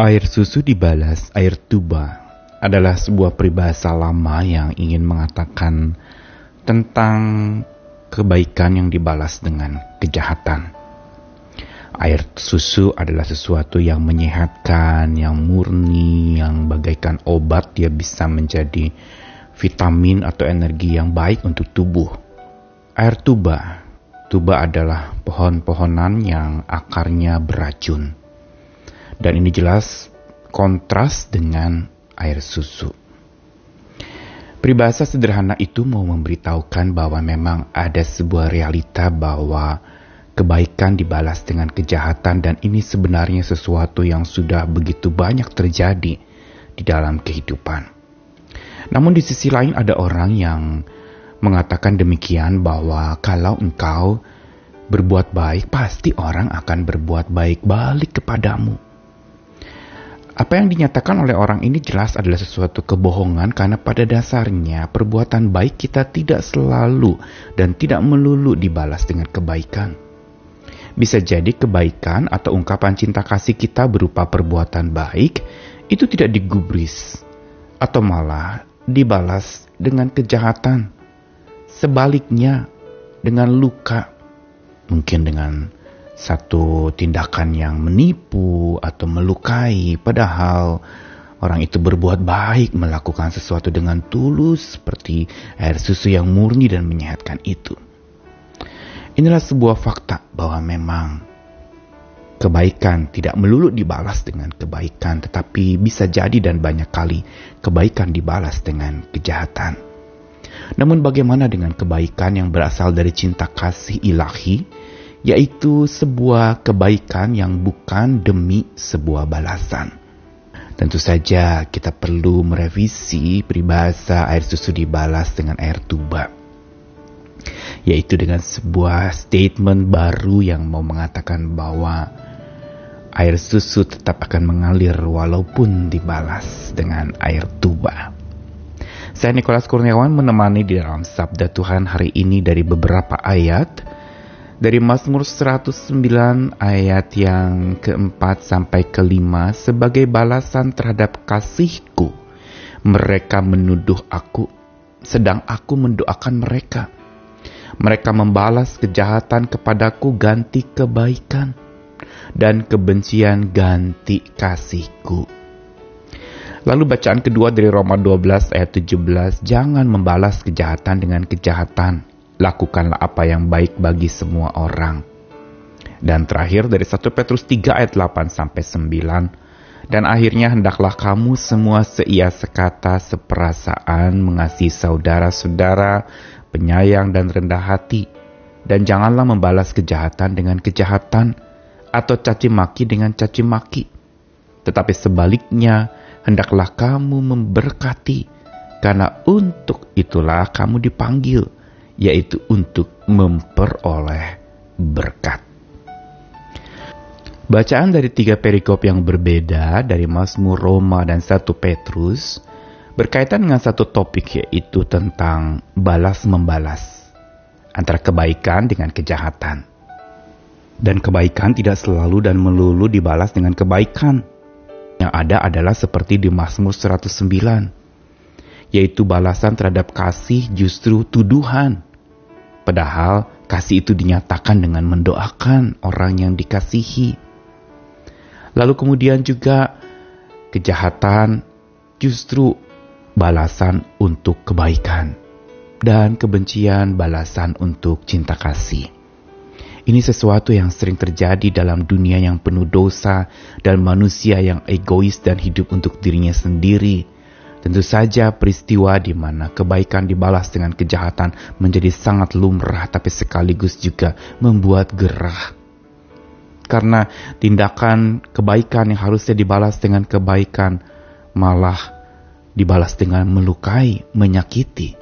Air susu dibalas air tuba adalah sebuah peribahasa lama yang ingin mengatakan tentang kebaikan yang dibalas dengan kejahatan. Air susu adalah sesuatu yang menyehatkan, yang murni, yang bagaikan obat dia bisa menjadi vitamin atau energi yang baik untuk tubuh. Air tuba, tuba adalah pohon-pohonan yang akarnya beracun dan ini jelas kontras dengan air susu. Peribahasa sederhana itu mau memberitahukan bahwa memang ada sebuah realita bahwa kebaikan dibalas dengan kejahatan dan ini sebenarnya sesuatu yang sudah begitu banyak terjadi di dalam kehidupan. Namun di sisi lain ada orang yang mengatakan demikian bahwa kalau engkau berbuat baik pasti orang akan berbuat baik balik kepadamu. Apa yang dinyatakan oleh orang ini jelas adalah sesuatu kebohongan karena pada dasarnya perbuatan baik kita tidak selalu dan tidak melulu dibalas dengan kebaikan. Bisa jadi kebaikan atau ungkapan cinta kasih kita berupa perbuatan baik itu tidak digubris atau malah dibalas dengan kejahatan. Sebaliknya dengan luka, mungkin dengan satu tindakan yang menipu atau melukai, padahal orang itu berbuat baik melakukan sesuatu dengan tulus seperti air susu yang murni dan menyehatkan itu. Inilah sebuah fakta bahwa memang kebaikan tidak melulu dibalas dengan kebaikan, tetapi bisa jadi dan banyak kali kebaikan dibalas dengan kejahatan. Namun bagaimana dengan kebaikan yang berasal dari cinta kasih ilahi yaitu sebuah kebaikan yang bukan demi sebuah balasan. Tentu saja kita perlu merevisi peribahasa air susu dibalas dengan air tuba. Yaitu dengan sebuah statement baru yang mau mengatakan bahwa air susu tetap akan mengalir walaupun dibalas dengan air tuba. Saya Nikolas Kurniawan menemani di dalam Sabda Tuhan hari ini dari beberapa ayat dari Mazmur 109 ayat yang keempat sampai kelima sebagai balasan terhadap kasihku. Mereka menuduh aku, sedang aku mendoakan mereka. Mereka membalas kejahatan kepadaku ganti kebaikan, dan kebencian ganti kasihku. Lalu bacaan kedua dari Roma 12 ayat 17, jangan membalas kejahatan dengan kejahatan lakukanlah apa yang baik bagi semua orang. Dan terakhir dari 1 Petrus 3 ayat 8 sampai 9. Dan akhirnya hendaklah kamu semua seia sekata seperasaan mengasihi saudara-saudara, penyayang dan rendah hati. Dan janganlah membalas kejahatan dengan kejahatan atau caci maki dengan caci maki. Tetapi sebaliknya, hendaklah kamu memberkati, karena untuk itulah kamu dipanggil yaitu untuk memperoleh berkat. Bacaan dari tiga perikop yang berbeda dari Mazmur Roma dan satu Petrus berkaitan dengan satu topik yaitu tentang balas membalas antara kebaikan dengan kejahatan. Dan kebaikan tidak selalu dan melulu dibalas dengan kebaikan. Yang ada adalah seperti di Mazmur 109, yaitu balasan terhadap kasih justru tuduhan Padahal kasih itu dinyatakan dengan mendoakan orang yang dikasihi. Lalu kemudian juga kejahatan justru balasan untuk kebaikan dan kebencian balasan untuk cinta kasih. Ini sesuatu yang sering terjadi dalam dunia yang penuh dosa dan manusia yang egois dan hidup untuk dirinya sendiri Tentu saja peristiwa di mana kebaikan dibalas dengan kejahatan menjadi sangat lumrah tapi sekaligus juga membuat gerah. Karena tindakan kebaikan yang harusnya dibalas dengan kebaikan malah dibalas dengan melukai, menyakiti.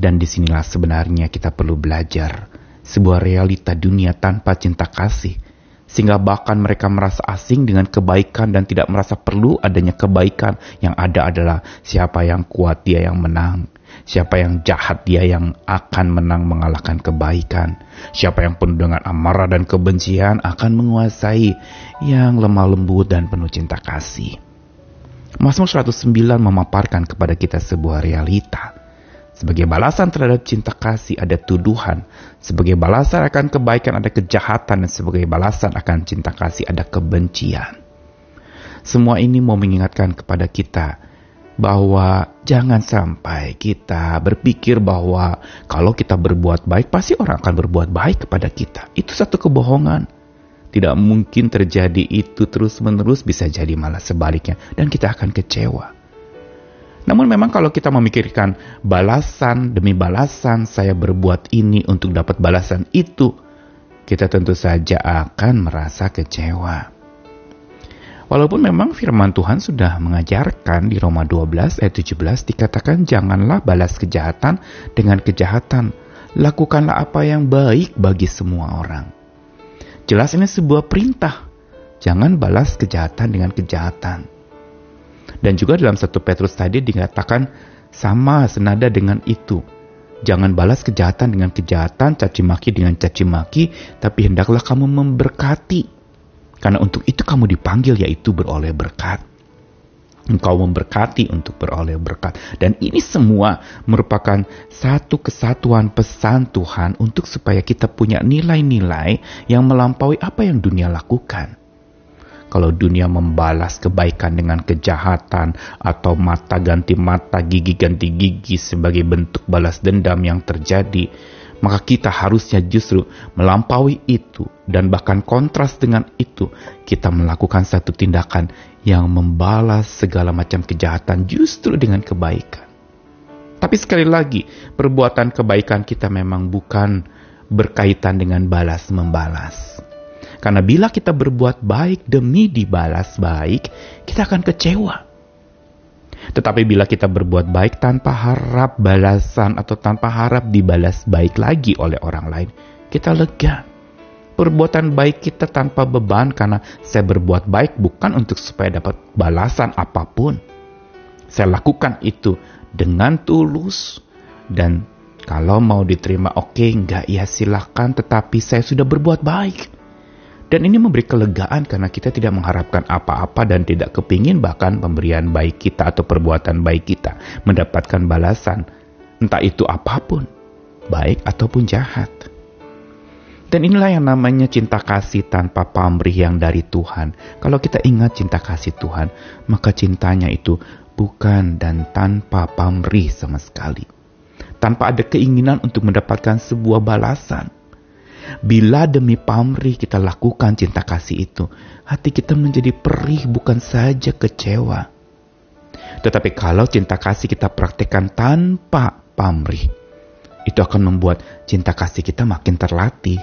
Dan di sinilah sebenarnya kita perlu belajar sebuah realita dunia tanpa cinta kasih sehingga bahkan mereka merasa asing dengan kebaikan dan tidak merasa perlu adanya kebaikan. Yang ada adalah siapa yang kuat dia yang menang. Siapa yang jahat dia yang akan menang mengalahkan kebaikan. Siapa yang penuh dengan amarah dan kebencian akan menguasai yang lemah lembut dan penuh cinta kasih. Mazmur 109 memaparkan kepada kita sebuah realita. Sebagai balasan terhadap cinta kasih ada tuduhan. Sebagai balasan akan kebaikan ada kejahatan. Dan sebagai balasan akan cinta kasih ada kebencian. Semua ini mau mengingatkan kepada kita bahwa jangan sampai kita berpikir bahwa kalau kita berbuat baik pasti orang akan berbuat baik kepada kita. Itu satu kebohongan. Tidak mungkin terjadi itu terus-menerus bisa jadi malah sebaliknya dan kita akan kecewa. Namun memang kalau kita memikirkan balasan demi balasan saya berbuat ini untuk dapat balasan itu, kita tentu saja akan merasa kecewa. Walaupun memang firman Tuhan sudah mengajarkan di Roma 12 ayat 17 dikatakan janganlah balas kejahatan dengan kejahatan. Lakukanlah apa yang baik bagi semua orang. Jelas ini sebuah perintah. Jangan balas kejahatan dengan kejahatan. Dan juga dalam satu Petrus tadi dikatakan sama senada dengan itu. Jangan balas kejahatan dengan kejahatan, caci maki dengan caci maki, tapi hendaklah kamu memberkati karena untuk itu kamu dipanggil yaitu beroleh berkat. Engkau memberkati untuk beroleh berkat. Dan ini semua merupakan satu kesatuan pesan Tuhan untuk supaya kita punya nilai-nilai yang melampaui apa yang dunia lakukan. Kalau dunia membalas kebaikan dengan kejahatan atau mata ganti mata, gigi ganti gigi sebagai bentuk balas dendam yang terjadi, maka kita harusnya justru melampaui itu dan bahkan kontras dengan itu kita melakukan satu tindakan yang membalas segala macam kejahatan justru dengan kebaikan. Tapi sekali lagi, perbuatan kebaikan kita memang bukan berkaitan dengan balas membalas. Karena bila kita berbuat baik demi dibalas baik, kita akan kecewa tetapi bila kita berbuat baik tanpa harap balasan atau tanpa harap dibalas baik lagi oleh orang lain, kita lega. Perbuatan baik kita tanpa beban karena saya berbuat baik bukan untuk supaya dapat balasan apa pun. Saya lakukan itu dengan tulus dan kalau mau diterima oke, okay, enggak ya silahkan tetapi saya sudah berbuat baik. Dan ini memberi kelegaan karena kita tidak mengharapkan apa-apa dan tidak kepingin bahkan pemberian baik kita atau perbuatan baik kita mendapatkan balasan. Entah itu apa pun, baik ataupun jahat. Dan inilah yang namanya cinta kasih tanpa pamrih yang dari Tuhan. Kalau kita ingat cinta kasih Tuhan, maka cintanya itu bukan dan tanpa pamrih sama sekali. Tanpa ada keinginan untuk mendapatkan sebuah balasan Bila demi pamrih kita lakukan cinta kasih itu, hati kita menjadi perih bukan saja kecewa. Tetapi kalau cinta kasih kita praktekkan tanpa pamrih, itu akan membuat cinta kasih kita makin terlatih.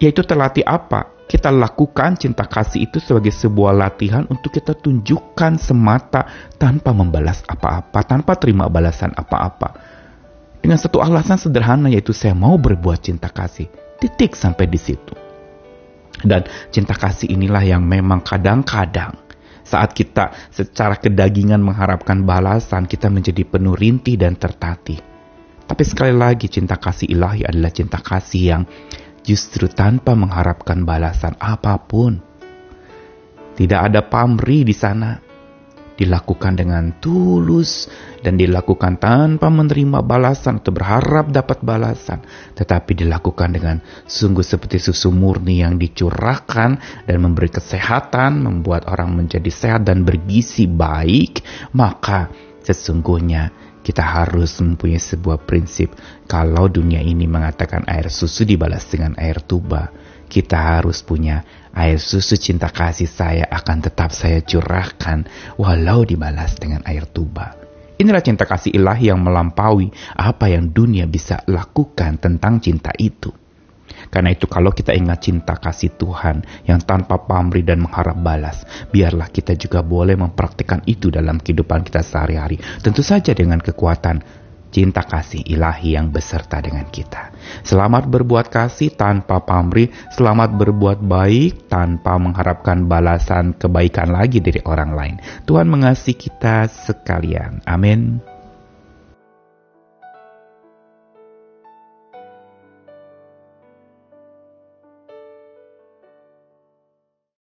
Yaitu terlatih apa? Kita lakukan cinta kasih itu sebagai sebuah latihan untuk kita tunjukkan semata tanpa membalas apa-apa, tanpa terima balasan apa-apa dengan satu alasan sederhana yaitu saya mau berbuat cinta kasih. Titik sampai di situ. Dan cinta kasih inilah yang memang kadang-kadang saat kita secara kedagingan mengharapkan balasan, kita menjadi penuh rintih dan tertatih. Tapi sekali lagi cinta kasih ilahi adalah cinta kasih yang justru tanpa mengharapkan balasan apa pun. Tidak ada pamri di sana dilakukan dengan tulus dan dilakukan tanpa menerima balasan atau berharap dapat balasan, tetapi dilakukan dengan sungguh seperti susu murni yang dicurahkan dan memberi kesehatan, membuat orang menjadi sehat dan bergizi baik, maka sesungguhnya kita harus mempunyai sebuah prinsip. Kalau dunia ini mengatakan air susu dibalas dengan air tuba kita harus punya air susu cinta kasih saya akan tetap saya curahkan walau dibalas dengan air tuba. Inilah cinta kasih ilahi yang melampaui apa yang dunia bisa lakukan tentang cinta itu. Karena itu kalau kita ingat cinta kasih Tuhan yang tanpa pamrih dan mengharap balas, biarlah kita juga boleh mempraktikkan itu dalam kehidupan kita sehari-hari. Tentu saja dengan kekuatan cinta kasih ilahi yang beserta dengan kita. Selamat berbuat kasih tanpa pamrih, selamat berbuat baik tanpa mengharapkan balasan kebaikan lagi dari orang lain. Tuhan mengasihi kita sekalian. Amin.